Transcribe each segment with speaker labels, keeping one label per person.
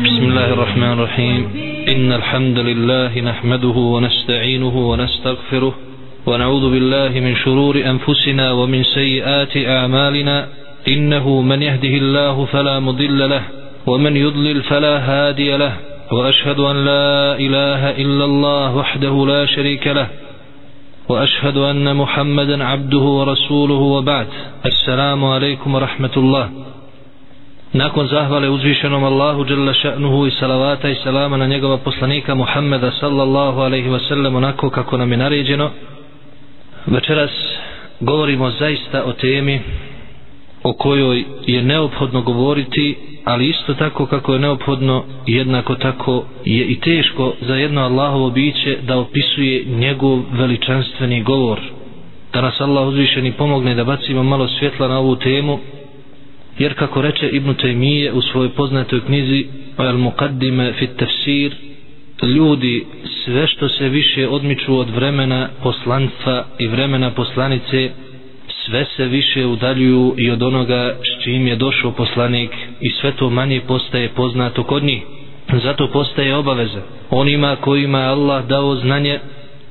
Speaker 1: بسم الله الرحمن الرحيم إن الحمد لله نحمده ونستعينه ونستغفره ونعوذ بالله من شرور أنفسنا ومن سيئات أعمالنا إنه من يهده الله فلا مضل له ومن يضلل فلا هادي له وأشهد أن لا إله إلا الله وحده لا شريك له وأشهد أن محمدا عبده ورسوله وبعد السلام عليكم ورحمة الله Nakon zahvale uzvišenom Allahu dželle ša'nuhu i salavata i selama na njegova poslanika Muhammeda sallallahu alejhi ve sellem onako kako nam je naređeno večeras govorimo zaista o temi o kojoj je neophodno govoriti ali isto tako kako je neophodno jednako tako je i teško za jedno Allahovo biće da opisuje njegov veličanstveni govor. Da nas Allah uzvišeni pomogne da bacimo malo svjetla na ovu temu jer kako reče Ibn Taymije u svojoj poznatoj knjizi Al Muqaddime fit tafsir ljudi sve što se više odmiču od vremena poslanstva i vremena poslanice sve se više udaljuju i od onoga s čim je došao poslanik i sve to manje postaje poznato kod njih. Zato postaje obaveza onima kojima je Allah dao znanje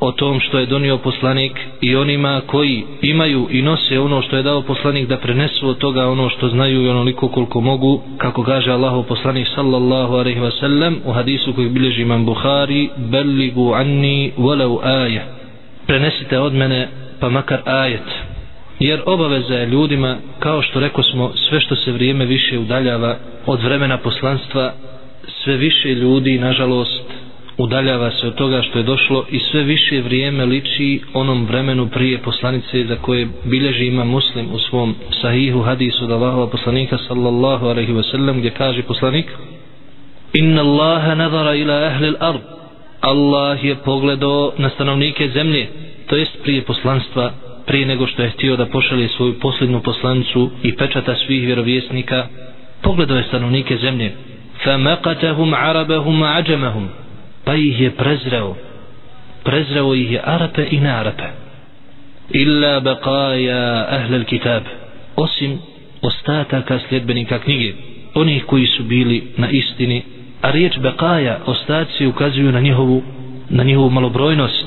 Speaker 1: o tom što je donio poslanik i onima koji imaju i nose ono što je dao poslanik da prenesu od toga ono što znaju i onoliko koliko mogu kako kaže Allahu poslanik sallallahu alaihi wasallam u hadisu koji bilježi imam Bukhari beligu anni walau aje prenesite od mene pa makar ajet. Jer obaveza je ljudima kao što reko smo sve što se vrijeme više udaljava od vremena poslanstva sve više ljudi nažalost udaljava se od toga što je došlo i sve više vrijeme liči onom vremenu prije poslanice za koje bilježi ima muslim u svom sahihu hadisu da Allahova poslanika sallallahu alaihi wa sallam gdje kaže poslanik inna Allaha nadara ila ahli al-ard Allah je pogledao na stanovnike zemlje to jest prije poslanstva prije nego što je htio da pošalje svoju posljednu poslanicu i pečata svih vjerovjesnika pogledao je stanovnike zemlje فَمَقَتَهُمْ عَرَبَهُمْ عَجَمَهُمْ pa ih je prezreo. Prezreo ih je Arape i Narape illa baqaja ahlel kitab. Osim ostataka sljedbenika knjige onih koji su bili na istini. A riječ baqaja ostaci ukazuju na njihovu na njihovu malobrojnost.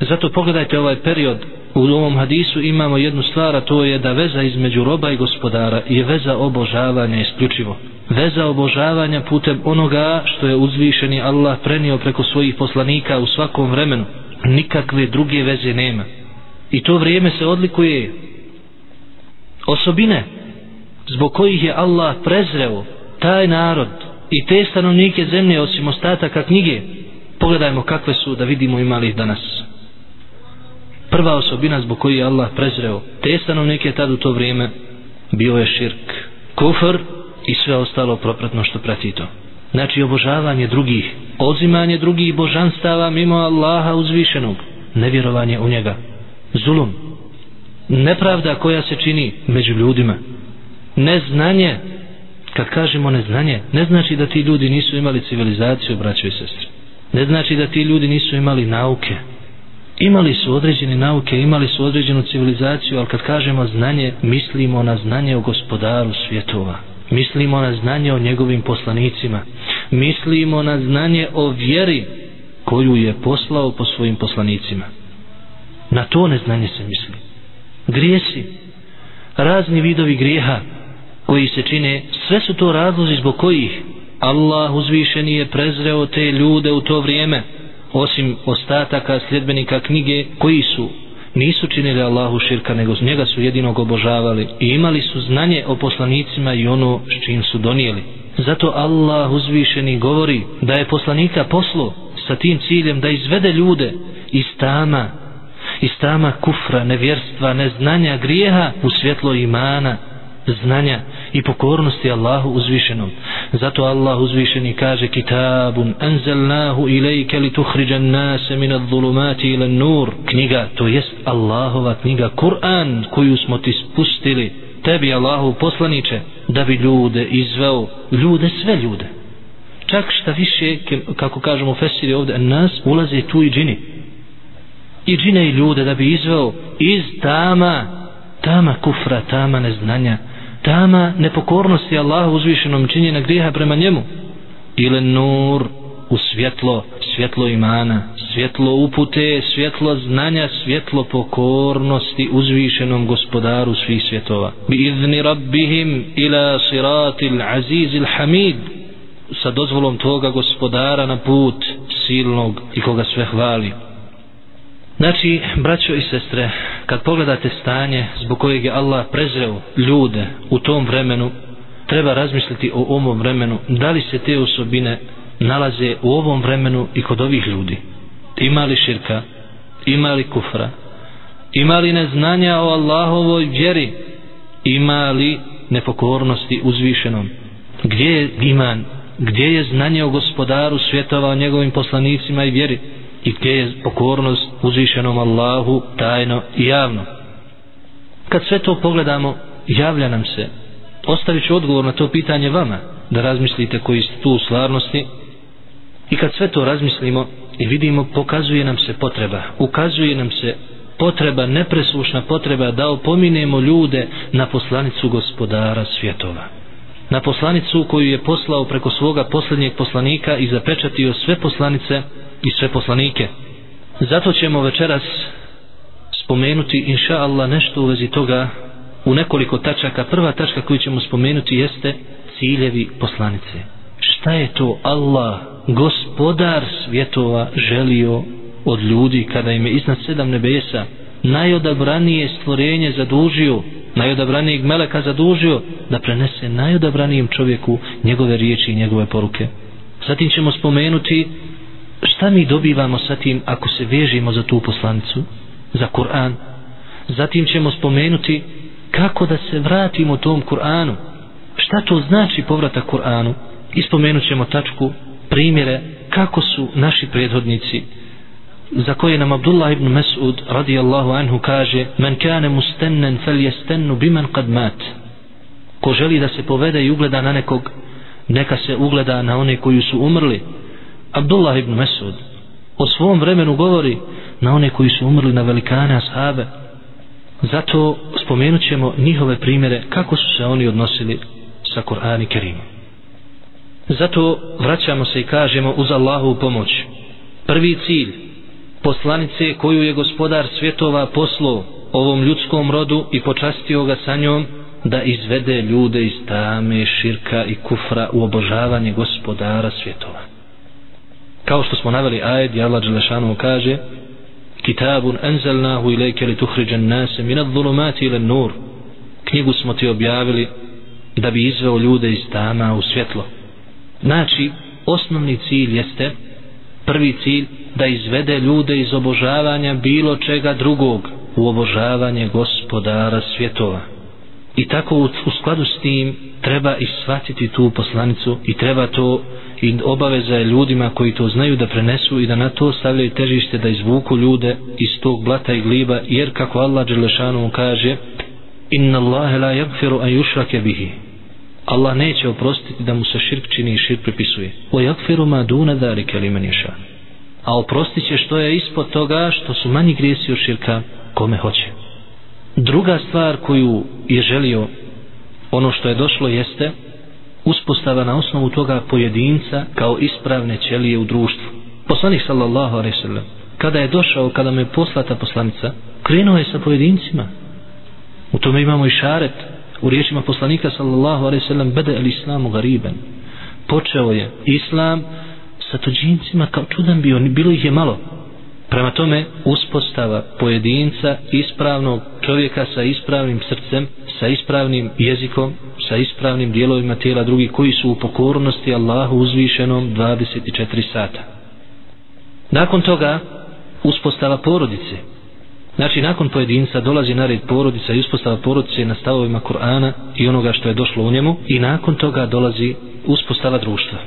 Speaker 1: Zato pogledajte ovaj period. U ovom hadisu imamo jednu stvar a to je da veza između roba i gospodara je veza obožavanja isključivo veza obožavanja putem onoga što je uzvišeni Allah prenio preko svojih poslanika u svakom vremenu. Nikakve druge veze nema. I to vrijeme se odlikuje osobine zbog kojih je Allah prezreo taj narod i te stanovnike zemlje osim ostataka knjige. Pogledajmo kakve su da vidimo imali ih danas. Prva osobina zbog kojih je Allah prezreo te stanovnike tad u to vrijeme bio je širk. Kufr i sve ostalo propratno što prati to. Znači obožavanje drugih ozimanje drugih božanstava mimo Allaha uzvišenog nevjerovanje u njega zulum nepravda koja se čini među ljudima neznanje kad kažemo neznanje ne znači da ti ljudi nisu imali civilizaciju braćo i sestre. Ne znači da ti ljudi nisu imali nauke. Imali su određene nauke imali su određenu civilizaciju ali kad kažemo znanje mislimo na znanje o gospodaru svjetova mislimo na znanje o njegovim poslanicima. Mislimo na znanje o vjeri koju je poslao po svojim poslanicima. Na to neznanje se misli. Grijesi. Razni vidovi grijeha koji se čine sve su to razlozi zbog kojih Allah uzvišeni je prezreo te ljude u to vrijeme osim ostataka sljedbenika knjige koji su nisu činili Allahu širka nego njega su jedinog obožavali i imali su znanje o poslanicima i ono s čim su donijeli zato Allah uzvišeni govori da je poslanika poslo sa tim ciljem da izvede ljude iz tama iz tama kufra, nevjerstva, neznanja, grijeha u svjetlo imana znanja i pokornosti Allahu uzvišenom. Zato Allah uzvišeni kaže kitabun anzalnahu ilajke li tuhriđan nase min adh-dhulumati ila nur. Knjiga, to jest Allahova knjiga, Kur'an koju smo ti spustili tebi Allahu poslaniče da bi ljude izveo, ljude, sve ljude. Čak šta više, kako kažemo Fesiri ovdje, nas ulaze tu i džini. I džine i ljude da bi izveo iz tama, tama kufra, tama neznanja, tama nepokornosti Allahu uzvišenom činjenja grijeha prema njemu ili nur u svjetlo, svjetlo imana, svjetlo upute, svjetlo znanja, svjetlo pokornosti uzvišenom gospodaru svih svjetova. Bi izni rabbihim ila siratil azizil hamid, sa dozvolom toga gospodara na put silnog i koga sve hvali. Znači, braćo i sestre, kad pogledate stanje zbog kojeg je Allah prezreo ljude u tom vremenu, treba razmisliti o ovom vremenu, da li se te osobine nalaze u ovom vremenu i kod ovih ljudi. Ima li širka, ima li kufra, ima li neznanja o Allahovoj vjeri, ima li nepokornosti uzvišenom. Gdje je iman, gdje je znanje o gospodaru svjetova, o njegovim poslanicima i vjeri, i gdje je pokornost uzvišenom Allahu tajno i javno. Kad sve to pogledamo, javlja nam se. Ostavit ću odgovor na to pitanje vama, da razmislite koji ste tu u stvarnosti. I kad sve to razmislimo i vidimo, pokazuje nam se potreba, ukazuje nam se potreba, nepreslušna potreba da opominemo ljude na poslanicu gospodara svjetova. Na poslanicu koju je poslao preko svoga posljednjeg poslanika i zapečatio sve poslanice i sve poslanike. Zato ćemo večeras spomenuti inša Allah nešto u vezi toga u nekoliko tačaka. Prva tačka koju ćemo spomenuti jeste ciljevi poslanice. Šta je to Allah, gospodar svjetova, želio od ljudi kada im je iznad sedam nebesa najodabranije stvorenje zadužio najodabranijeg meleka zadužio da prenese najodabranijem čovjeku njegove riječi i njegove poruke. Zatim ćemo spomenuti šta mi dobivamo sa tim ako se vežimo za tu poslanicu za Kur'an? Zatim ćemo spomenuti kako da se vratimo tom Kur'anu. Šta to znači povratak Kur'anu? I spomenut ćemo tačku primjere kako su naši prethodnici za koje nam Abdullah ibn Mas'ud radijallahu anhu kaže men kane mustennen fel jestennu biman kad mat. Ko želi da se povede i ugleda na nekog neka se ugleda na one koji su umrli. Abdullah ibn Mesud o svom vremenu govori na one koji su umrli na velikane ashabe. Zato spomenut ćemo njihove primjere kako su se oni odnosili sa Kur'an i Kerimom. Zato vraćamo se i kažemo uz Allahu pomoć. Prvi cilj poslanice koju je gospodar svjetova poslo ovom ljudskom rodu i počastio ga sa njom da izvede ljude iz tame, širka i kufra u obožavanje gospodara svjetova kao što smo naveli ajed i Allah Đelešanu kaže kitabun enzelnahu ilajke li tuhriđen nase minad zulumati ilan nur knjigu smo ti objavili da bi izveo ljude iz tama u svjetlo. Znači osnovni cilj jeste prvi cilj da izvede ljude iz obožavanja bilo čega drugog u obožavanje gospodara svjetova. I tako u, u skladu s tim treba ishvatiti tu poslanicu i treba to i obaveza je ljudima koji to znaju da prenesu i da na to stavljaju težište da izvuku ljude iz tog blata i gliba jer kako Allah Đelešanu kaže inna Allahe la yagfiru an yushrake bihi. Allah neće oprostiti da mu se širk čini i širk pripisuje. O yagfiru ma duna darike li meniša a oprostit će što je ispod toga što su manji grijesi od širka kome hoće. Druga stvar koju je želio ono što je došlo jeste uspostava na osnovu toga pojedinca kao ispravne ćelije u društvu. Poslanik sallallahu alaihi sallam, kada je došao, kada mu je poslata poslanica, krenuo je sa pojedincima. U tome imamo i šaret u riječima poslanika sallallahu alaihi sallam, bede el islamu gariben. Počeo je islam sa tuđincima kao čudan bio, bilo ih je malo. Prema tome, uspostava pojedinca ispravnog čovjeka sa ispravnim srcem, sa ispravnim jezikom, sa ispravnim dijelovima tijela drugi koji su u pokornosti Allahu uzvišenom 24 sata. Nakon toga, uspostava porodice. Znači, nakon pojedinca dolazi na red porodica i uspostava porodice na stavovima Kur'ana i onoga što je došlo u njemu i nakon toga dolazi uspostava društva.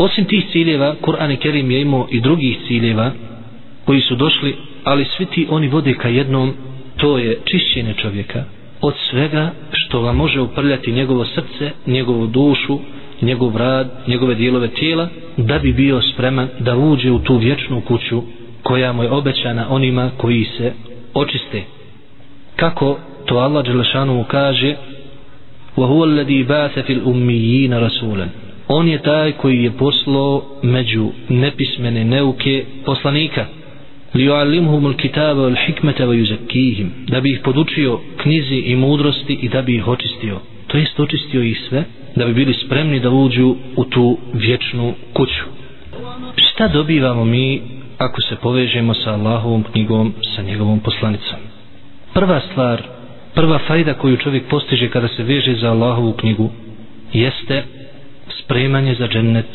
Speaker 1: Osim tih ciljeva, Kur'an i Kerim je imao i drugih ciljeva koji su došli, ali svi ti oni vode ka jednom, to je čišćenje čovjeka od svega što ga može uprljati njegovo srce, njegovu dušu, njegov rad, njegove dijelove tijela, da bi bio spreman da uđe u tu vječnu kuću koja mu je obećana onima koji se očiste. Kako to Allah Đelešanu kaže وَهُوَ الَّذِي بَاثَ فِي الْأُمِّيِّينَ رَسُولًا on je taj koji je poslao među nepismene neuke poslanika. Li yu'allimhum al-kitaba wal hikmata wa yuzakkihim. Da bi ih podučio knjizi i mudrosti i da bi ih očistio. To jest očistio ih sve da bi bili spremni da uđu u tu vječnu kuću. Šta dobivamo mi ako se povežemo sa Allahovom knjigom sa njegovom poslanicom? Prva stvar prva fajda koju čovjek postiže kada se veže za Allahovu knjigu jeste spremanje za džennet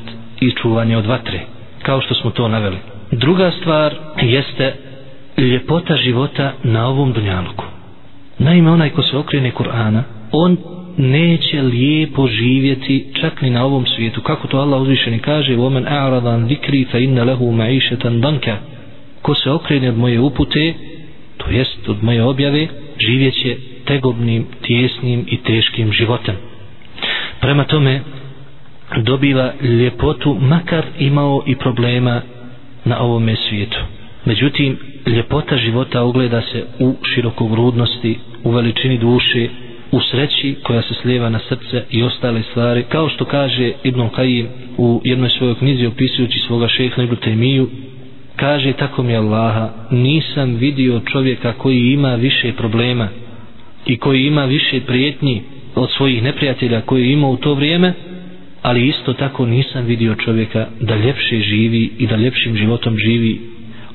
Speaker 1: i čuvanje od vatre kao što smo to naveli druga stvar jeste ljepota života na ovom dunjaluku naime onaj ko se okrene Kur'ana on neće lijepo živjeti čak ni na ovom svijetu kako to Allah uzvišeni kaže وَمَنْ أَعْرَضَنْ ذِكْرِ فَإِنَّ لَهُ مَعِيشَةً دَنْكَ ko se okrene od moje upute to jest od moje objave živjeće tegobnim, tjesnim i teškim životom prema tome dobiva ljepotu makar imao i problema na ovome svijetu. Međutim ljepota života ogleda se u širokogrudnosti u veličini duše u sreći koja se slijeva na srce i ostale stvari. Kao što kaže Ibn Kajim u jednoj svojoj knjizi opisujući svoga šeha Ibn Taymiju kaže tako mi Allaha nisam vidio čovjeka koji ima više problema i koji ima više prijetnji od svojih neprijatelja koji ima u to vrijeme ali isto tako nisam vidio čovjeka da ljepše živi i da ljepšim životom živi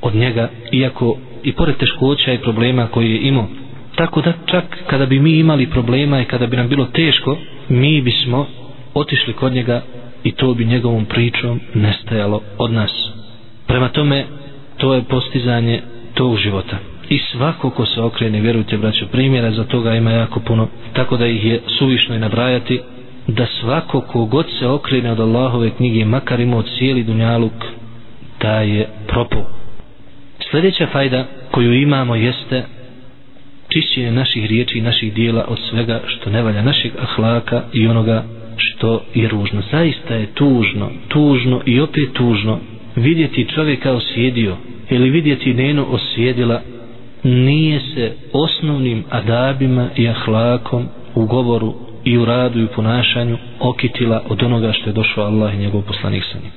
Speaker 1: od njega iako i pored teškoća i problema koje je imao. Tako da čak kada bi mi imali problema i kada bi nam bilo teško mi bismo otišli kod njega i to bi njegovom pričom nestajalo od nas. Prema tome to je postizanje tog života. I svako ko se okrene vjerujte braćo primjera za toga ima jako puno tako da ih je suvišno i nabrajati da svako kogod se okrene od Allahove knjige makar imao cijeli dunjaluk da je propo sljedeća fajda koju imamo jeste čišćenje naših riječi i naših dijela od svega što ne valja našeg ahlaka i onoga što je ružno. Zaista je tužno tužno i opet tužno vidjeti čovjeka osjedio ili vidjeti nenu osjedila. Nije se osnovnim adabima i ahlakom u govoru i u radu i u ponašanju okitila od onoga što je došao Allah i njegov poslanik sa njim.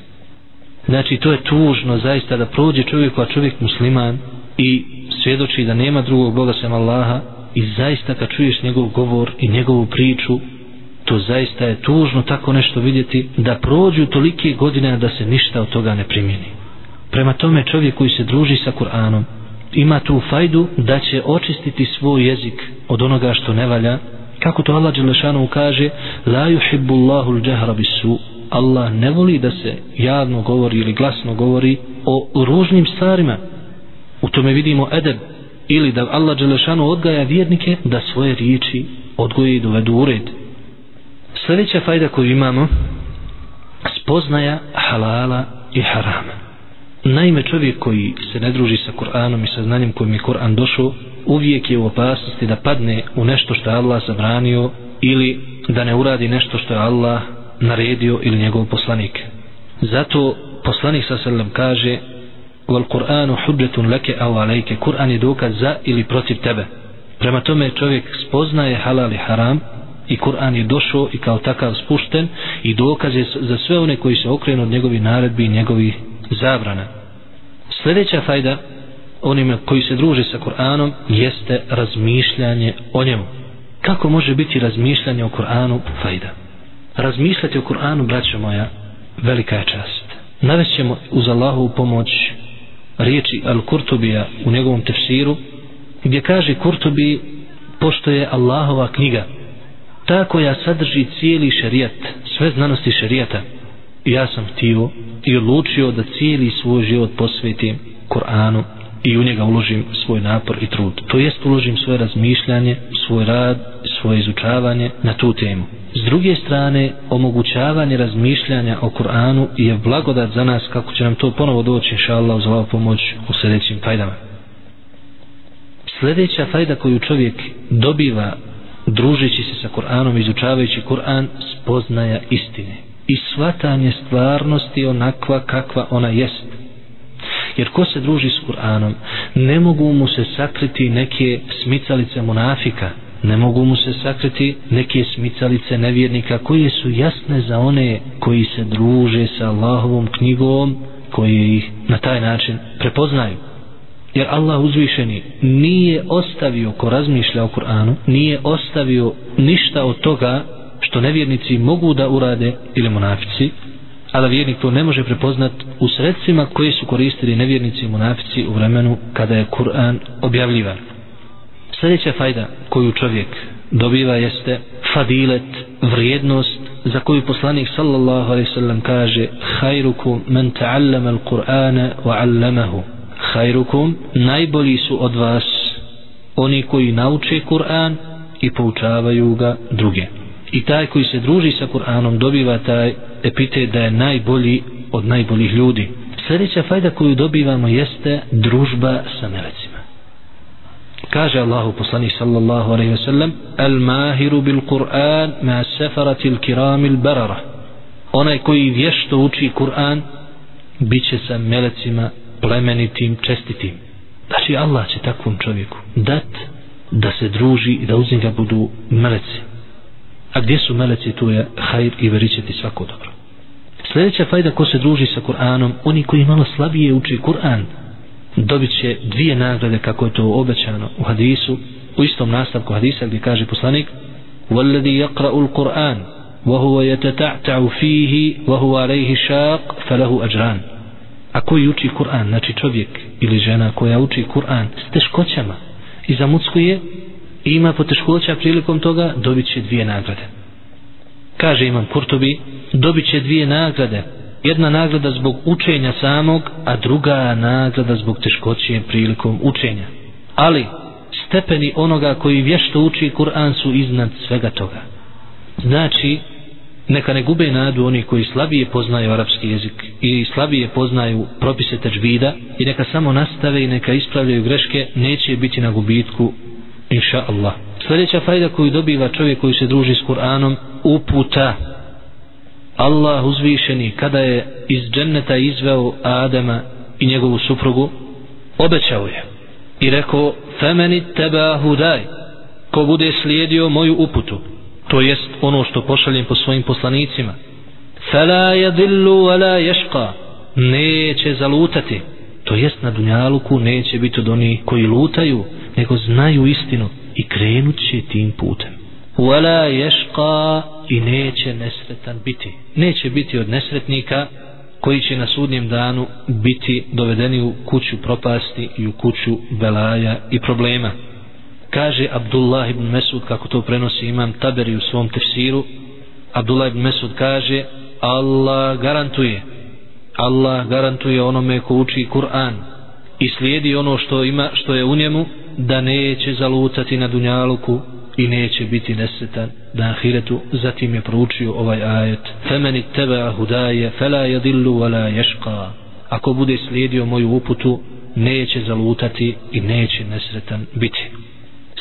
Speaker 1: Znači to je tužno zaista da prođe čovjek a čovjek musliman i svjedoči da nema drugog Boga sem Allaha i zaista kad čuješ njegov govor i njegovu priču to zaista je tužno tako nešto vidjeti da prođu tolike godine da se ništa od toga ne primjeni. Prema tome čovjek koji se druži sa Kur'anom ima tu fajdu da će očistiti svoj jezik od onoga što ne valja kako to Allah Đelešanu kaže la yuhibbu Allahu al-jahra bisu Allah ne voli da se javno govori ili glasno govori o ružnim stvarima. U tome vidimo edeb ili da Allah Đelešanu odgaja vjernike da svoje riječi odgoje i dovedu u red. Sljedeća fajda koju imamo spoznaja halala i harama. Naime, čovjek koji se ne druži sa Kur'anom i sa znanjem kojim je Kur'an došao, uvijek je u opasnosti da padne u nešto što je Allah zabranio ili da ne uradi nešto što je Allah naredio ili njegov poslanik. Zato poslanik sa sallam kaže Wal Kur'anu hudretun leke au alejke Kur'an je dokaz za ili protiv tebe. Prema tome čovjek spoznaje halal i haram i Kur'an je došao i kao takav spušten i dokaz je za sve one koji se okrenu od njegovi naredbi i njegovi zabrana. Sljedeća fajda onima koji se druže sa Kur'anom jeste razmišljanje o njemu. Kako može biti razmišljanje o Kur'anu fajda? Razmišljati o Kur'anu, braćo moja, velika je čast. Navešćemo uz Allahovu pomoć riječi Al-Kurtubija u njegovom tefsiru, gdje kaže Kurtubi, pošto je Allahova knjiga, ta koja sadrži cijeli šerijat, sve znanosti šerijata, ja sam htio i odlučio da cijeli svoj život posvetim Kur'anu i u njega uložim svoj napor i trud. To jest uložim svoje razmišljanje, svoj rad, svoje izučavanje na tu temu. S druge strane, omogućavanje razmišljanja o Kur'anu je blagodat za nas kako će nam to ponovo doći, inša Allah, uz ovu pomoć u sljedećim fajdama. Sljedeća fajda koju čovjek dobiva družeći se sa Kur'anom, izučavajući Kur'an, spoznaja istine i svatanje stvarnosti onakva kakva ona jest. Jer ko se druži s Kur'anom, ne mogu mu se sakriti neke smicalice munafika, ne mogu mu se sakriti neke smicalice nevjernika koje su jasne za one koji se druže sa Allahovom knjigom koji ih na taj način prepoznaju. Jer Allah uzvišeni nije ostavio ko razmišlja o Kur'anu nije ostavio ništa od toga što nevjernici mogu da urade ili monafici a da vjernik to ne može prepoznat u sredstvima koje su koristili nevjernici i munafici u vremenu kada je Kur'an objavljivan. Sljedeća fajda koju čovjek dobiva jeste fadilet, vrijednost za koju poslanik sallallahu alaihi sallam kaže hajrukum men ta'allama al-Qur'ana wa 'allamahu. Hajrukum najbolji su od vas oni koji nauče Kur'an i poučavaju ga druge i taj koji se druži sa Kur'anom dobiva taj epitet da je najbolji od najboljih ljudi sljedeća fajda koju dobivamo jeste družba sa melecima kaže Allahu poslanik sallallahu alejhi ve sellem "El mahiru bil Kur'an ma safarati al kiram al barara onaj koji vješto uči Kur'an biće sa melecima plemenitim, čestitim. Znači Allah će takvom čovjeku dat da se druži i da uz njega budu meleci A gdje su meleci, tu je hajr i veričeti svako dobro. Sljedeća fajda ko se druži sa Kur'anom, oni koji malo slabije uči Kur'an, dobit će dvije nagrade kako je to obećano u hadisu, u istom nastavku hadisa gdje kaže poslanik وَالَّذِي يَقْرَأُ الْقُرْآنِ وَهُوَ يَتَتَعْتَعُ فِيهِ وَهُوَ عَلَيْهِ شَاقْ فَلَهُ أَجْرَانِ a koji uči Kur'an, znači čovjek ili žena koja uči Kur'an s teškoćama i zamuckuje i ima poteškoća prilikom toga, dobit će dvije nagrade. Kaže imam Kurtobi, dobit će dvije nagrade. Jedna nagrada zbog učenja samog, a druga nagrada zbog teškoće prilikom učenja. Ali, stepeni onoga koji vješto uči Kur'an su iznad svega toga. Znači, neka ne gube nadu oni koji slabije poznaju arapski jezik i slabije poznaju propise teđvida i neka samo nastave i neka ispravljaju greške neće biti na gubitku inša Allah. Sljedeća fajda koju dobiva čovjek koji se druži s Kur'anom uputa. Allah uzvišeni kada je iz dženneta izveo Adama i njegovu suprugu obećao je i rekao femeni teba hudaj ko bude slijedio moju uputu. To jest ono što pošaljem po svojim poslanicima. Fela jadillu wala yashqa. Neće zalutati. To jest na dunjaluku neće biti od onih koji lutaju nego znaju istinu i krenut će tim putem. Wala yashqa i neće nesretan biti. Neće biti od nesretnika koji će na sudnjem danu biti dovedeni u kuću propasti i u kuću belaja i problema. Kaže Abdullah ibn Mesud kako to prenosi imam Taberi u svom tefsiru. Abdullah ibn Mesud kaže Allah garantuje Allah garantuje onome ko uči Kur'an i slijedi ono što ima što je u njemu da neće zalutati na dunjaluku i neće biti nesretan na ahiretu zatim je proučio ovaj ajet femeni tebe hudaje fela jadillu wala yashqa ako bude slijedio moju uputu neće zalutati i neće nesretan biti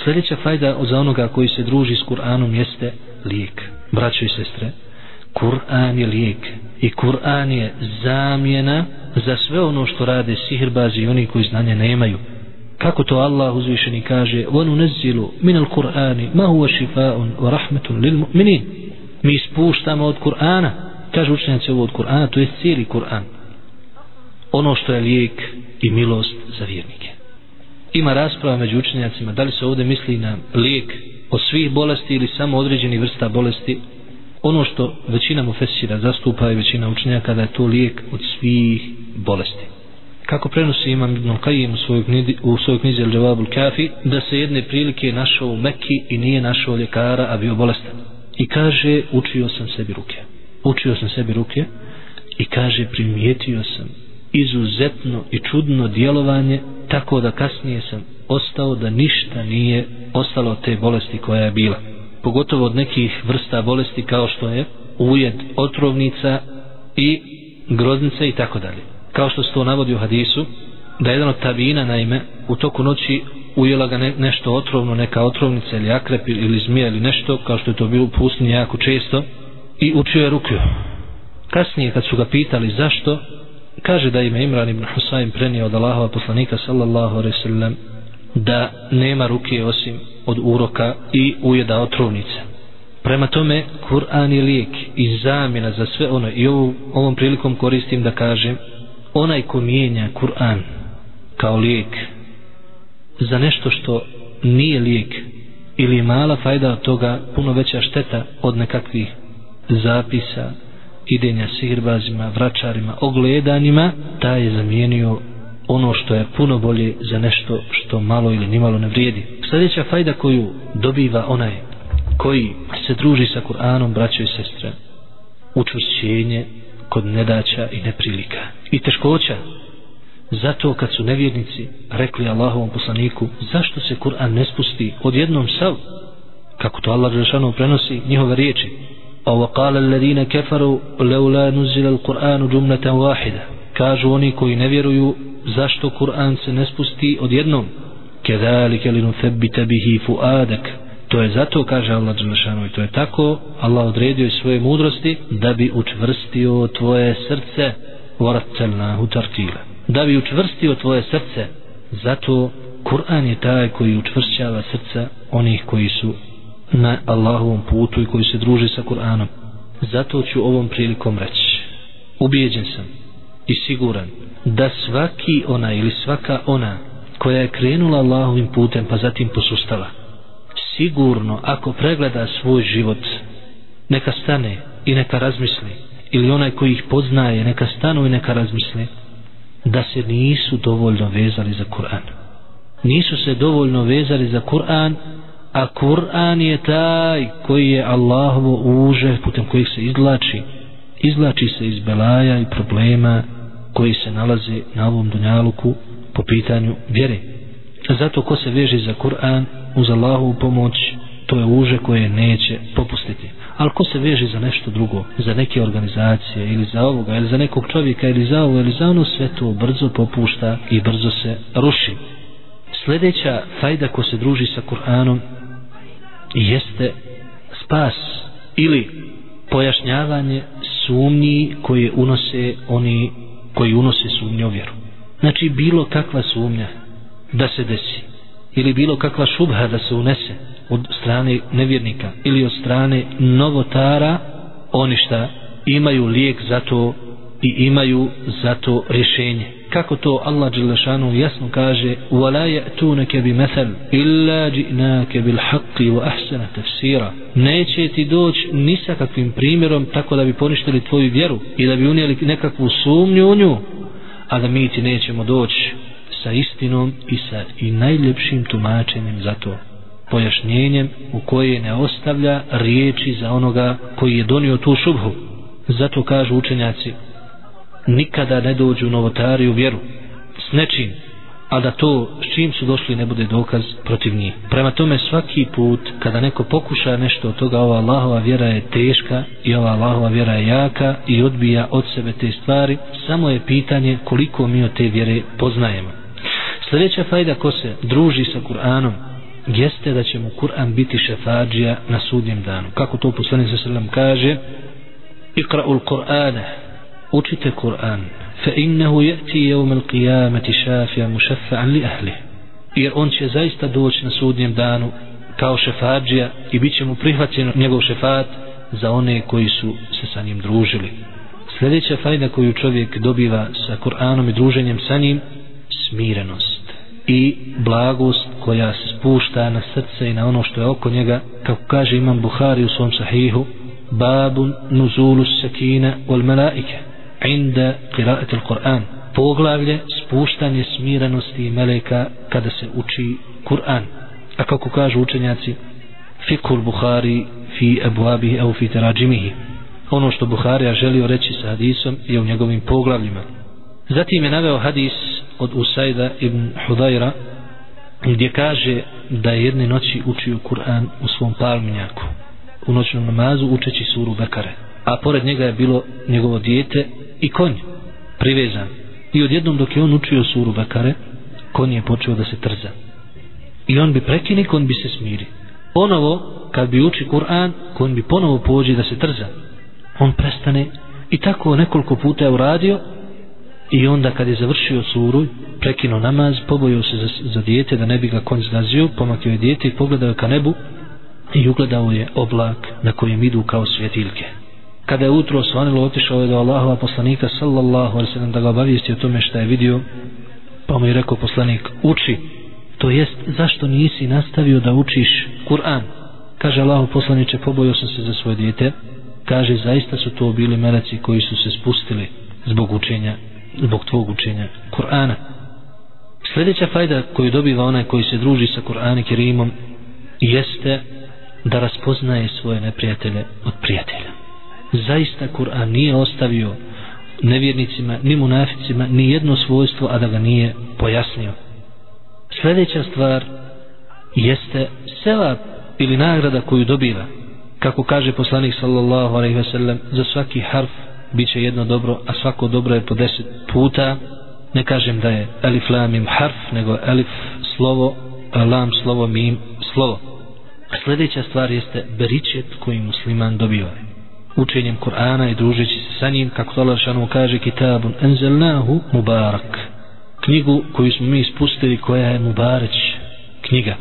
Speaker 1: Sljedeća fajda za onoga koji se druži s Kur'anom jeste lijek. Braćo i sestre, Kur'an je lijek i Kur'an je zamjena za sve ono što rade sihirbazi i oni koji znanje nemaju kako to Allah uzvišeni kaže vanu nezilu min al kur'ani ma huwa šifaun wa rahmatun lil mu'minin. Mi spuštamo od kur'ana. Kaže učenjaci ovo od kur'ana to je cijeli kur'an. Ono što je lijek i milost za vjernike. Ima rasprava među učenjacima da li se ovdje misli na lijek od svih bolesti ili samo određeni vrsta bolesti? Ono što većina mu fesira zastupa i većina učenjaka da je to lijek od svih bolesti kako prenosi imam Ibn Qajim u svojoj knjizi, u svojoj knjizi El Javabul Kafi da se jedne prilike našao u Mekki i nije našao ljekara a bio bolestan. I kaže učio sam sebi ruke. Učio sam sebi ruke i kaže primijetio sam izuzetno i čudno djelovanje tako da kasnije sam ostao da ništa nije ostalo od te bolesti koja je bila. Pogotovo od nekih vrsta bolesti kao što je ujed otrovnica i groznica i tako dalje kao što se to navodi u hadisu da jedan od tabina naime u toku noći ujela ga ne, nešto otrovno neka otrovnica ili akrep ili zmija ili nešto kao što je to bilo u pustinji jako često i učio je rukju kasnije kad su ga pitali zašto kaže da ime Imran ibn Husayn prenio od Allahova poslanika sallallahu alaihi sallam da nema ruke osim od uroka i ujeda otrovnice. Prema tome, Kur'an je lijek i zamjena za sve ono i ovom prilikom koristim da kažem onaj ko mijenja Kur'an kao lijek za nešto što nije lijek ili je mala fajda od toga puno veća šteta od nekakvih zapisa idenja sihirbazima, vračarima, ogledanjima, taj je zamijenio ono što je puno bolje za nešto što malo ili nimalo ne vrijedi. Sljedeća fajda koju dobiva onaj koji se druži sa Kur'anom, braćo i sestre, učvršćenje kod nedaća i neprilika. I teškoća, zato kad su nevjernici rekli Allahovom poslaniku, zašto se Kur'an ne spusti odjednom sav, kako to Allah Žešanu prenosi njihove riječi, وقال الذين كفروا لولا نزل القرآن جملة واحدة kažu oni koji ne vjeruju zašto Kur'an se ne spusti odjednom kedalike li nuthabbita bihi fuadak to je zato kaže Allah Đelešanu, i to je tako Allah odredio svoje mudrosti da bi učvrstio tvoje srce warattalnahu tartila da bi učvrstio tvoje srce zato Kur'an je taj koji učvršćava srca onih koji su na Allahovom putu i koji se druže sa Kur'anom. Zato ću ovom prilikom reći. Ubijeđen sam i siguran da svaki ona ili svaka ona koja je krenula Allahovim putem pa zatim posustala sigurno ako pregleda svoj život neka stane i neka razmisli. Ili onaj koji ih poznaje neka stanu i neka razmisli. Da se nisu dovoljno vezali za Kur'an. Nisu se dovoljno vezali za Kur'an a Kur'an je taj koji je Allahovo uže putem kojih se izlači izlači se iz belaja i problema koji se nalaze na ovom dunjaluku po pitanju vjere. Zato ko se veže za Kur'an uz Allahovu pomoć to je uže koje neće popustiti. Ali ko se veže za nešto drugo za neke organizacije ili za ovoga ili za nekog čovjeka ili za ovo ili za ono sve to brzo popušta i brzo se ruši. Sljedeća fajda ko se druži sa Kur'anom jeste spas ili pojašnjavanje sumnji koje unose oni koji unose sumnju vjeru. Znači bilo kakva sumnja da se desi ili bilo kakva šubha da se unese od strane nevjernika ili od strane novotara oni šta imaju lijek za to i imaju za to rješenje kako to Allah Đelešanu jasno kaže وَلَا يَأْتُونَكَ بِمَثَلْ إِلَّا جِئْنَاكَ بِالْحَقِّ وَأَحْسَنَ تَفْسِيرًا neće ti doći ni sa kakvim primjerom tako da bi poništili tvoju vjeru i da bi unijeli nekakvu sumnju u nju a da mi ti nećemo doći sa istinom i sa i najljepšim tumačenjem za to pojašnjenjem u koje ne ostavlja riječi za onoga koji je donio tu šubhu zato kažu učenjaci nikada ne dođu novotari u vjeru s nečim a da to s čim su došli ne bude dokaz protiv njih. Prema tome svaki put kada neko pokuša nešto od toga ova Allahova vjera je teška i ova Allahova vjera je jaka i odbija od sebe te stvari samo je pitanje koliko mi od te vjere poznajemo. Sljedeća fajda ko se druži sa Kur'anom jeste da će mu Kur'an biti šefađija na sudnjem danu. Kako to poslanik sa sallam kaže Ikra'ul Kur'ana učite Kur'an fa innahu yati yawm al-qiyamati shafi'an mushaffa'an li ahlihi jer on će zaista doći na sudnjem danu kao šefadžija i bit će mu prihvaćen njegov šefat za one koji su se sa njim družili. Sljedeća fajda koju čovjek dobiva sa Kur'anom i druženjem sa njim, smirenost i blagost koja se spušta na srce i na ono što je oko njega, kako kaže imam Buhari u svom sahihu, babun nuzulu sakina wal malaike inda qiraati al-Qur'an poglavlje spuštanje smirenosti meleka kada se uči Kur'an. A kako kažu učenjaci fikul Buhari fi abuabihi au fi terađimihi ono što Buharija želio reći sa hadisom je u njegovim poglavljima zatim je naveo hadis od Usajda ibn Hudajra gdje kaže da je jedne noći učio Kur'an u svom palminjaku u noćnom namazu učeći suru Bekare. A pored njega je bilo njegovo dijete i konj privezan. I odjednom dok je on učio suru Bekare konj je počeo da se trza. I on bi prekini konj bi se smiri. Ponovo kad bi uči Kur'an konj bi ponovo pođe da se trza. On prestane i tako nekoliko puta je uradio i onda kad je završio suru
Speaker 2: prekinuo namaz, pobojio se za, za dijete da ne bi ga konj zgazio, pomakio je dijete i pogledao ka nebu i ugledao je oblak na kojem idu kao svjetiljke. Kada je utro osvanilo, otišao je do Allahova poslanika sallallahu alaihi sallam da ga obavijesti o tome šta je vidio, pa mu je rekao poslanik, uči, to jest zašto nisi nastavio da učiš Kur'an? Kaže Allahov poslaniče, pobojio sam se za svoje dijete, kaže zaista su to bili meleci koji su se spustili zbog učenja, zbog tvog učenja Kur'ana. Sljedeća fajda koju dobiva onaj koji se druži sa Kur'an i Kerimom jeste da raspoznaje svoje neprijatelje od prijatelja. Zaista Kur'an nije ostavio nevjernicima, ni munaficima, ni jedno svojstvo, a da ga nije pojasnio. Sljedeća stvar jeste sela ili nagrada koju dobiva. Kako kaže poslanik sallallahu alaihi ve sellem, za svaki harf bit će jedno dobro, a svako dobro je po deset puta. Ne kažem da je elif lam mim harf, nego elif slovo, lam slovo, mim slovo. Sljedeća stvar jeste beričet koji musliman dobiva. Učenjem Kur'ana i družeći se sa njim, kako Allah šanu kaže, kitabun enzelnahu mubarak. Knjigu koju smo mi ispustili, koja je mubareć knjiga.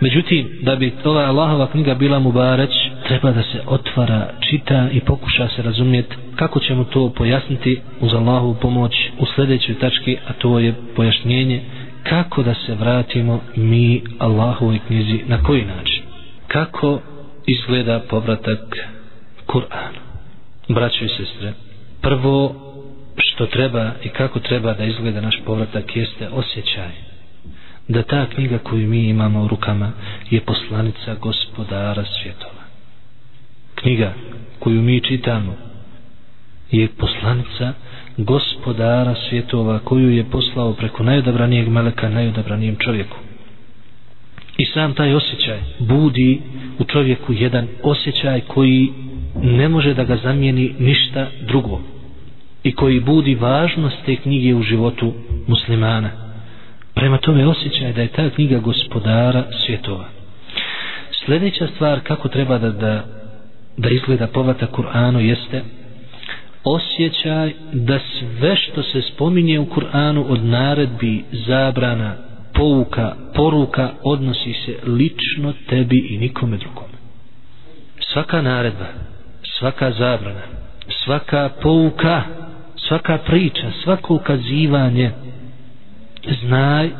Speaker 2: Međutim, da bi ova Allahova knjiga bila mubareć, treba da se otvara, čita i pokuša se razumjeti kako ćemo to pojasniti uz Allahovu pomoć u sljedećoj tački, a to je pojašnjenje kako da se vratimo mi Allahovoj knjizi na koji način. Kako izgleda povratak Kur'anu. Braćo i sestre, prvo što treba i kako treba da izgleda naš povratak jeste osjećaj da ta knjiga koju mi imamo u rukama je poslanica gospodara svjetova. Knjiga koju mi čitamo je poslanica gospodara svjetova koju je poslao preko najodabranijeg meleka najodabranijem čovjeku. I sam taj osjećaj budi u čovjeku jedan osjećaj koji ne može da ga zamijeni ništa drugo i koji budi važnost te knjige u životu muslimana. Prema tome osjećaj da je ta knjiga gospodara svjetova. Sljedeća stvar kako treba da, da, da izgleda povata Kur'anu jeste osjećaj da sve što se spominje u Kur'anu od naredbi, zabrana, pouka, poruka odnosi se lično tebi i nikome drugome. Svaka naredba, svaka zabrana, svaka pouka, svaka priča, svako ukazivanje znaj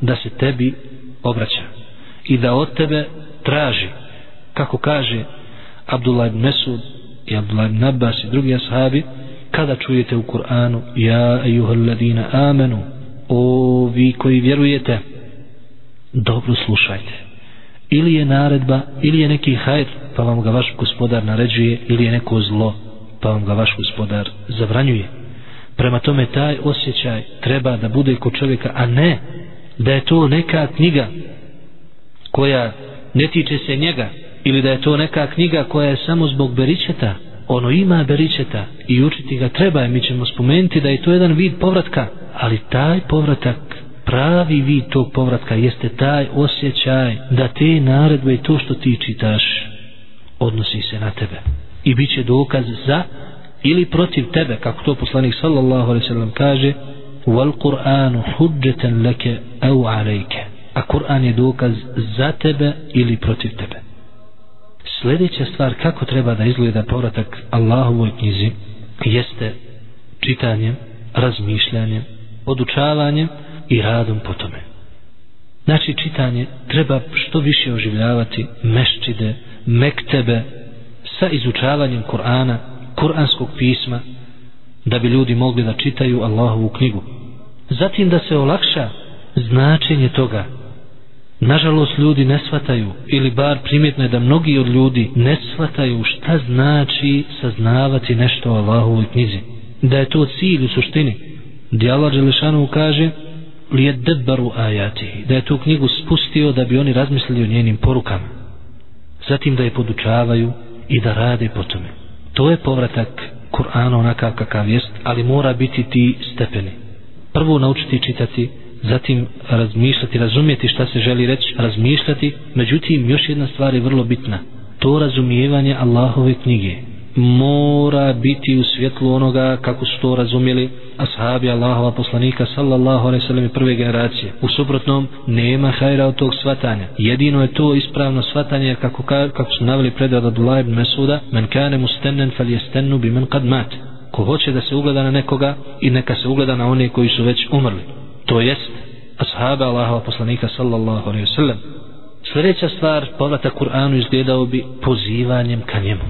Speaker 2: da se tebi obraća i da od tebe traži kako kaže Abdullah ibn Mesud i Abdullah ibn Abbas i drugi ashabi kada čujete u Kur'anu ja ejuhal ladina amenu o vi koji vjerujete dobro slušajte. Ili je naredba ili je neki hajr pa vam ga vaš gospodar naređuje ili je neko zlo pa vam ga vaš gospodar zabranjuje. Prema tome taj osjećaj treba da bude kod čovjeka a ne da je to neka knjiga koja ne tiče se njega ili da je to neka knjiga koja je samo zbog beričeta ono ima beričeta i učiti ga treba mi ćemo spomenuti da je to jedan vid povratka ali taj povratak pravi vid tog povratka jeste taj osjećaj da te naredbe i to što ti čitaš odnosi se na tebe. I bit će dokaz za ili protiv tebe kako to poslanik sallallahu alaihi sallam kaže wal Qur'anu hudjetan leke au alejke a Kur'an je dokaz za tebe ili protiv tebe sljedeća stvar kako treba da izgleda povratak Allahovoj knjizi jeste čitanjem, razmišljanjem, odučavanjem i radom po tome. Znači čitanje treba što više oživljavati meščide, mektebe sa izučavanjem Kur'ana, Kur'anskog pisma da bi ljudi mogli da čitaju Allahovu knjigu. Zatim da se olakša značenje toga Nažalost, ljudi ne shvataju, ili bar primjetno je da mnogi od ljudi ne shvataju šta znači saznavati nešto o Allahovoj knjizi. Da je to cilj u suštini. Gdje Allah Đelešanu kaže li je debaru ajati, da je tu knjigu spustio da bi oni razmislili o njenim porukama. Zatim da je podučavaju i da rade po tome. To je povratak Kur'ana onakav kakav jest, ali mora biti ti stepeni. Prvo naučiti čitati, zatim razmišljati, razumjeti šta se želi reći, razmišljati, međutim još jedna stvar je vrlo bitna, to razumijevanje Allahove knjige, mora biti u svjetlu onoga kako su to razumjeli ashabi Allahova poslanika sallallahu alaihi sallam prve generacije. U suprotnom, nema hajra od tog svatanja. Jedino je to ispravno svatanje kako, kako su naveli predad od Allah ibn Mesuda men kane mustennen fal jestennu bi men kad mat. Ko hoće da se ugleda na nekoga i neka se ugleda na one koji su već umrli. To jest ashabi Allahova poslanika sallallahu alaihi wasallam Sljedeća stvar, povratak Kur'anu izgledao bi pozivanjem ka njemu.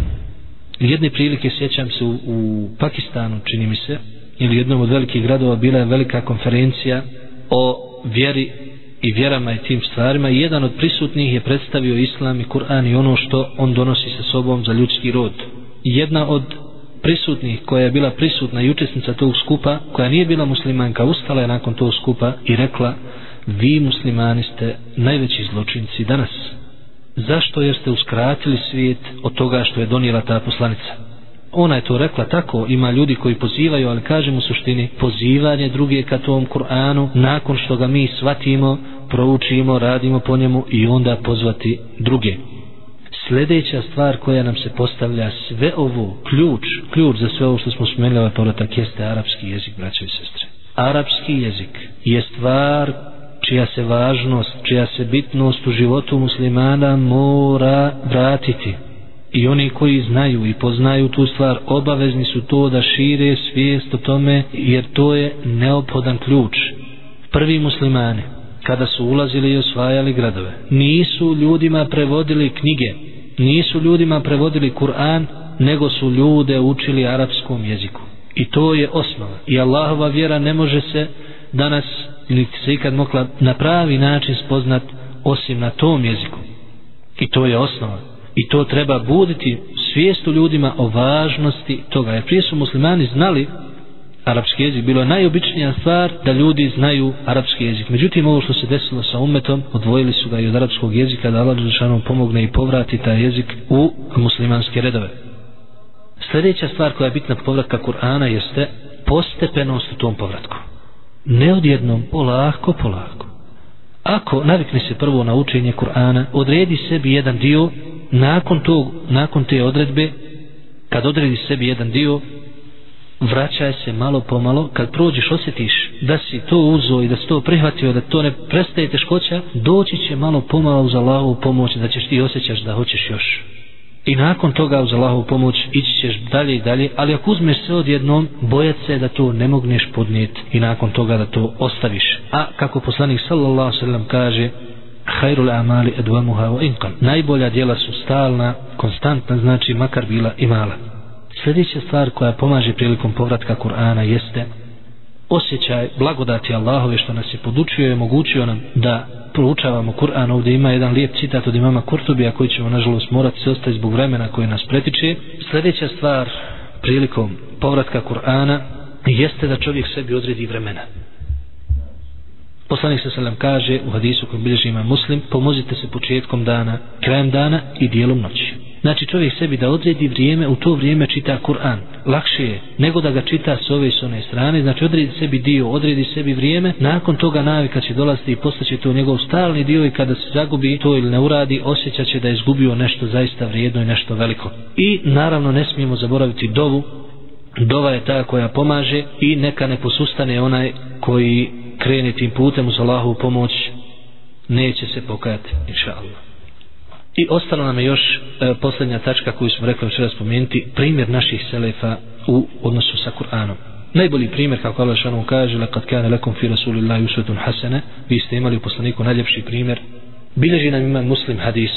Speaker 2: Jedne prilike sjećam se u, u Pakistanu, čini mi se, ili jednom od velikih gradova bila je velika konferencija o vjeri i vjerama i tim stvarima i jedan od prisutnih je predstavio islam i Kur'an i ono što on donosi sa sobom za ljudski rod. Jedna od prisutnih koja je bila prisutna i učesnica tog skupa, koja nije bila muslimanka, ustala je nakon tog skupa i rekla vi muslimani ste najveći zločinci danas. Zašto jer ste uskratili svijet od toga što je donijela ta poslanica? Ona je to rekla tako, ima ljudi koji pozivaju, ali kažem u suštini, pozivanje druge ka tom Kur'anu, nakon što ga mi svatimo, proučimo, radimo po njemu i onda pozvati druge. Sljedeća stvar koja nam se postavlja sve ovo, ključ, ključ za sve ovo što smo spomenuli ovaj povratak jeste arapski jezik, braće i sestre. Arapski jezik je stvar čija se važnost, čija se bitnost u životu muslimana mora vratiti. I oni koji znaju i poznaju tu stvar, obavezni su to da šire svijest o tome, jer to je neophodan ključ. Prvi muslimani, kada su ulazili i osvajali gradove, nisu ljudima prevodili knjige, nisu ljudima prevodili Kur'an, nego su ljude učili arapskom jeziku. I to je osnova. I Allahova vjera ne može se danas ili se ikad mogla na pravi način spoznat osim na tom jeziku. I to je osnova. I to treba buditi svijestu ljudima o važnosti toga. Jer prije su muslimani znali arapski jezik. Bilo je najobičnija stvar da ljudi znaju arapski jezik. Međutim, ovo što se desilo sa umetom, odvojili su ga i od arapskog jezika da Allah Đelšanom pomogne i povrati taj jezik u muslimanske redove. Sljedeća stvar koja je bitna povratka Kur'ana jeste postepenost u tom povratku ne odjednom, polako, polako. Ako navikne se prvo na učenje Kur'ana, odredi sebi jedan dio, nakon tog, nakon te odredbe, kad odredi sebi jedan dio, vraćaj se malo pomalo, kad prođeš, osjetiš da si to uzo i da si to prihvatio, da to ne prestaje teškoća, doći će malo pomalo uz Allahovu pomoć, da ćeš ti osjećaš da hoćeš još i nakon toga uz Allahovu pomoć ići ćeš dalje i dalje, ali ako uzmeš sve odjednom, bojat se da to ne mogneš podnijeti i nakon toga da to ostaviš. A kako poslanik sallallahu sallam kaže, Hayrul amali edvamuha wa inqam. Najbolja djela su stalna, konstantna, znači makar bila i mala. Sljedeća stvar koja pomaže prilikom povratka Kur'ana jeste osjećaj blagodati Allahove što nas je podučio i omogućio nam da proučavamo Kur'an, ovdje ima jedan lijep citat od imama Kurtubija koji ćemo nažalost morati se ostati zbog vremena koje nas pretiče. Sljedeća stvar prilikom povratka Kur'ana jeste da čovjek sebi odredi vremena. Poslanik se selam kaže u hadisu koji bilježi ima muslim, pomozite se početkom dana, krajem dana i dijelom noći. Znači čovjek sebi da odredi vrijeme, u to vrijeme čita Kur'an. Lakše je nego da ga čita s ove i s one strane. Znači odredi sebi dio, odredi sebi vrijeme. Nakon toga navika će dolaziti i postaće to njegov stalni dio i kada se zagubi to ili ne uradi, osjećat će da je izgubio nešto zaista vrijedno i nešto veliko. I naravno ne smijemo zaboraviti dovu. Dova je ta koja pomaže i neka ne posustane onaj koji krene tim putem uz Allahu pomoć neće se pokajati, inša Allah. I ostalo nam je još e, posljednja tačka koju smo rekli včera spomenuti, primjer naših selefa u odnosu sa Kur'anom. Najbolji primjer, kako Allah šanom kaže, lekad kane lekom fi rasulillahi usvetun hasene, vi ste imali u poslaniku najljepši primjer. Bileži nam ima muslim hadis,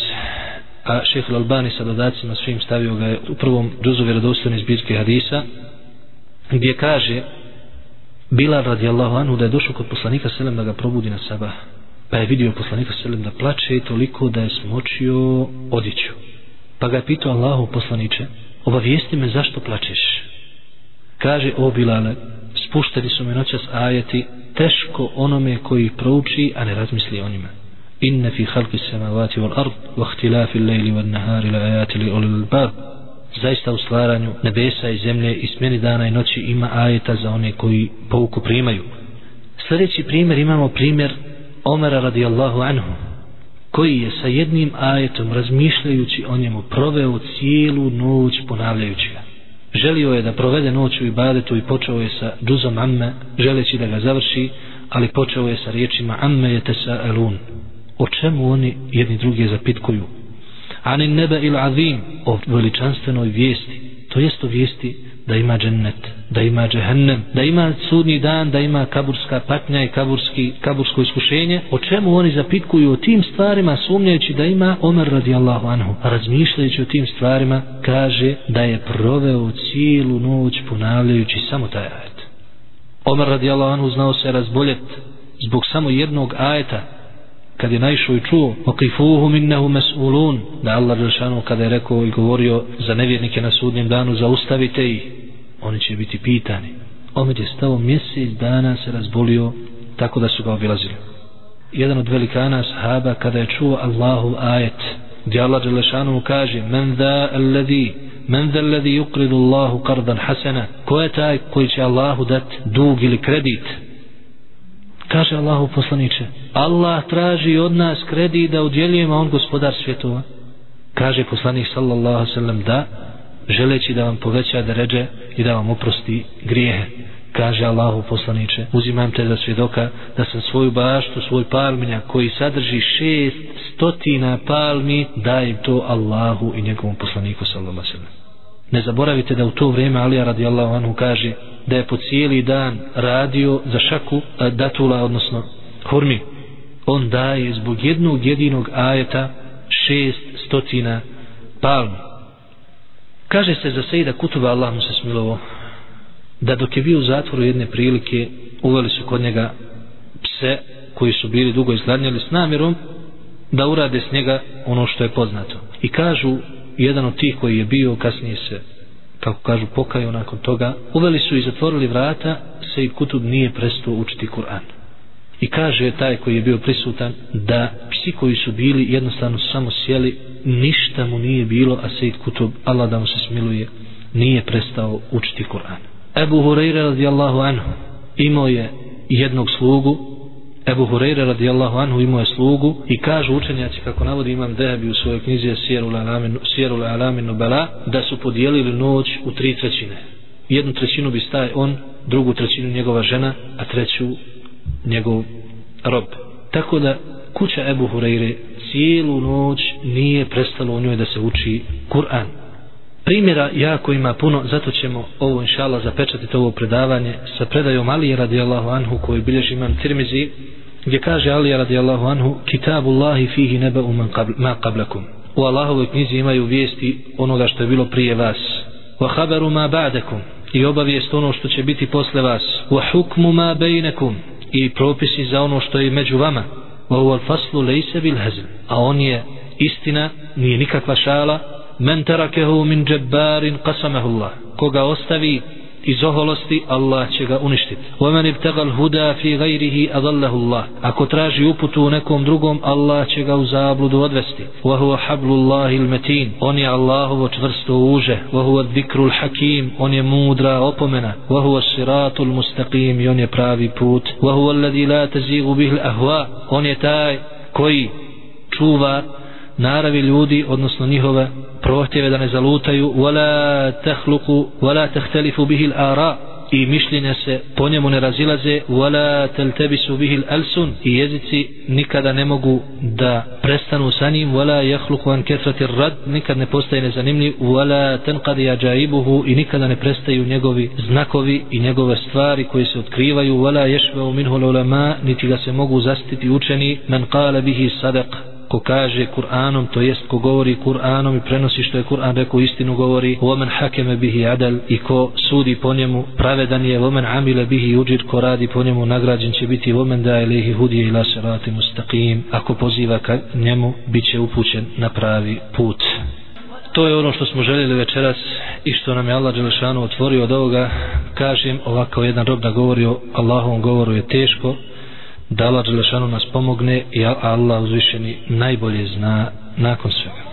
Speaker 2: a šehr Albani sa dodacima svim stavio ga u prvom džuzu vjerodostojne zbirke hadisa, gdje kaže, Bilal radijallahu anhu da je došao kod poslanika selem da ga probudi na sabah pa je vidio poslanika sallam da plače toliko da je smočio odiću. Pa ga je pitao Allahu poslaniče, obavijesti me zašto plačeš? Kaže, o Bilale, spušteni su me noćas ajeti, teško onome koji prouči, a ne razmisli o njima. Inne fi halki samavati wal ard, wa ihtilafi lejli wa nahari la ajati li olil bab. Zaista u stvaranju nebesa i zemlje i smjeni dana i noći ima ajeta za one koji pouku primaju. Sljedeći primjer imamo primjer Omara radijallahu anhu koji je sa jednim ajetom razmišljajući o njemu proveo cijelu noć ponavljajući ga. Želio je da provede noć u ibadetu i počeo je sa džuzom amme želeći da ga završi ali počeo je sa riječima amme je tesa elun. O čemu oni jedni druge zapitkuju? Ani nebe il azim. O veličanstvenoj vijesti to jest o vijesti da ima džennet, da ima džehennem, da ima sudni dan, da ima kaburska patnja i kaburski, kabursko iskušenje, o čemu oni zapitkuju o tim stvarima sumnjajući da ima Omer radijallahu anhu. Razmišljajući o tim stvarima, kaže da je proveo cijelu noć ponavljajući samo taj ajet. Omer radijallahu anhu znao se razboljet zbog samo jednog ajeta kad je naišao i čuo okifuhu minnehu mes'ulun da Allah Đelšanu kada je rekao i govorio za nevjernike na sudnjem danu zaustavite ih oni će biti pitani. Omer je stao mjesec dana se razbolio tako da su ga obilazili. Jedan od velikana sahaba kada je čuo Allahu ajet gdje Allah Đelešanu kaže men da alladhi men da alladhi yukridu Allahu kardan hasana ko je taj koji će Allahu dat dug ili kredit? Kaže Allahu poslaniče Allah traži od nas kredi da udjeljujemo on gospodar svjetova. Kaže poslanik sallallahu sallam da želeći da vam poveća da ređe i da vam oprosti grijehe. Kaže Allahu poslaniče uzimam te za svjedoka da sam svoju baštu svoj palminja koji sadrži šest stotina palmi dajem to Allahu i njegovom poslaniku sallallahu sallam ne zaboravite da u to vrijeme Alija radijallahu anhu kaže da je po cijeli dan radio za šaku datula, odnosno hurmi. On daje zbog jednog jedinog ajeta šest stotina palmi. Kaže se za Sejda Kutuba, Allah mu se smilovo, da dok je bio u zatvoru jedne prilike, uveli su kod njega pse koji su bili dugo izgladnjali s namjerom da urade s njega ono što je poznato. I kažu, jedan od tih koji je bio, kasnije se kako kažu pokaju nakon toga uveli su i zatvorili vrata se i kutub nije prestao učiti Kur'an. I kaže taj koji je bio prisutan da psi koji su bili jednostavno samo sjeli ništa mu nije bilo a Sejid Kutub Allah da mu se smiluje nije prestao učiti Kur'an. Ebu Hureyre radijallahu anhu imao je jednog slugu Ebu Hureyre radijallahu anhu imao je slugu i kažu učenjaci kako navodi imam Dehebi u svojoj knjizi Sjerul Alamin Nubala da su podijelili noć u tri trećine. Jednu trećinu bi staje on drugu trećinu njegova žena a treću njegov rob. Tako da kuća Ebu Hureyre cijelu noć nije prestalo u njoj da se uči Kur'an primjera jako ima puno zato ćemo ovo inšala zapečatiti ovo predavanje sa predajom Alije radijallahu anhu koji bilježi imam Tirmizi gdje kaže Alija radijallahu anhu kitabullahi fihi neba uman qabl, ma qablakum. U Allahovoj knjizi imaju vijesti onoga što je bilo prije vas. Wa haberu ma ba'dakum. I obavijest ono što će biti posle vas. Wa hukmu ma bejnekum i propisi za ono što je među vama. Wa huwa faslu lejse bil hazm a on je istina nije nikakva šala men terakehu min džebbarin qasamahu Allah koga ostavi iz oholosti Allah će ga uništiti ومن ابتغى الهدى في غيره أضله الله ako traži uputu u nekom drugom Allah će ga u zabludu odvesti وهو حبل الله المتين on je Allahovo čvrsto uže وهو الذكر الحكيم on je mudra opomena وهو الصراط المستقيم i on je pravi put وهو الذي لا تزيغ به الأهواء on je taj koji čuva naravi ljudi odnosno njihove prohtjeve da ne zalutaju wala tahluqu wala tahtalifu bihi al-ara i mišljenja se po njemu ne razilaze wala taltabisu bihi al-alsun i jezici nikada ne mogu da prestanu sa njim wala yakhluqu an kathrati ar-rad nikad ne postaje nezanimljiv wala tanqadi ajaibuhu i nikada ne prestaju njegovi znakovi i njegove stvari koje se otkrivaju wala yashba'u minhu al-ulama niti ga se mogu zastiti učeni man qala bihi sadaq ko kaže Kur'anom, to jest ko govori Kur'anom i prenosi što je Kur'an rekao istinu govori, omen hakeme bihi adal i ko sudi po njemu, pravedan je, omen amile bihi uđir, ko radi po njemu, nagrađen će biti, omen da ilihi hudije ila serati mustaqim, ako poziva ka njemu, bit će upućen na pravi put. To je ono što smo željeli večeras i što nam je Allah Đelešanu otvorio od ovoga. Kažem, ovako jedan rob da govori o Allahovom govoru je teško, da Allah Đelešanu nas pomogne i Allah uzvišeni najbolje zna nakon svega.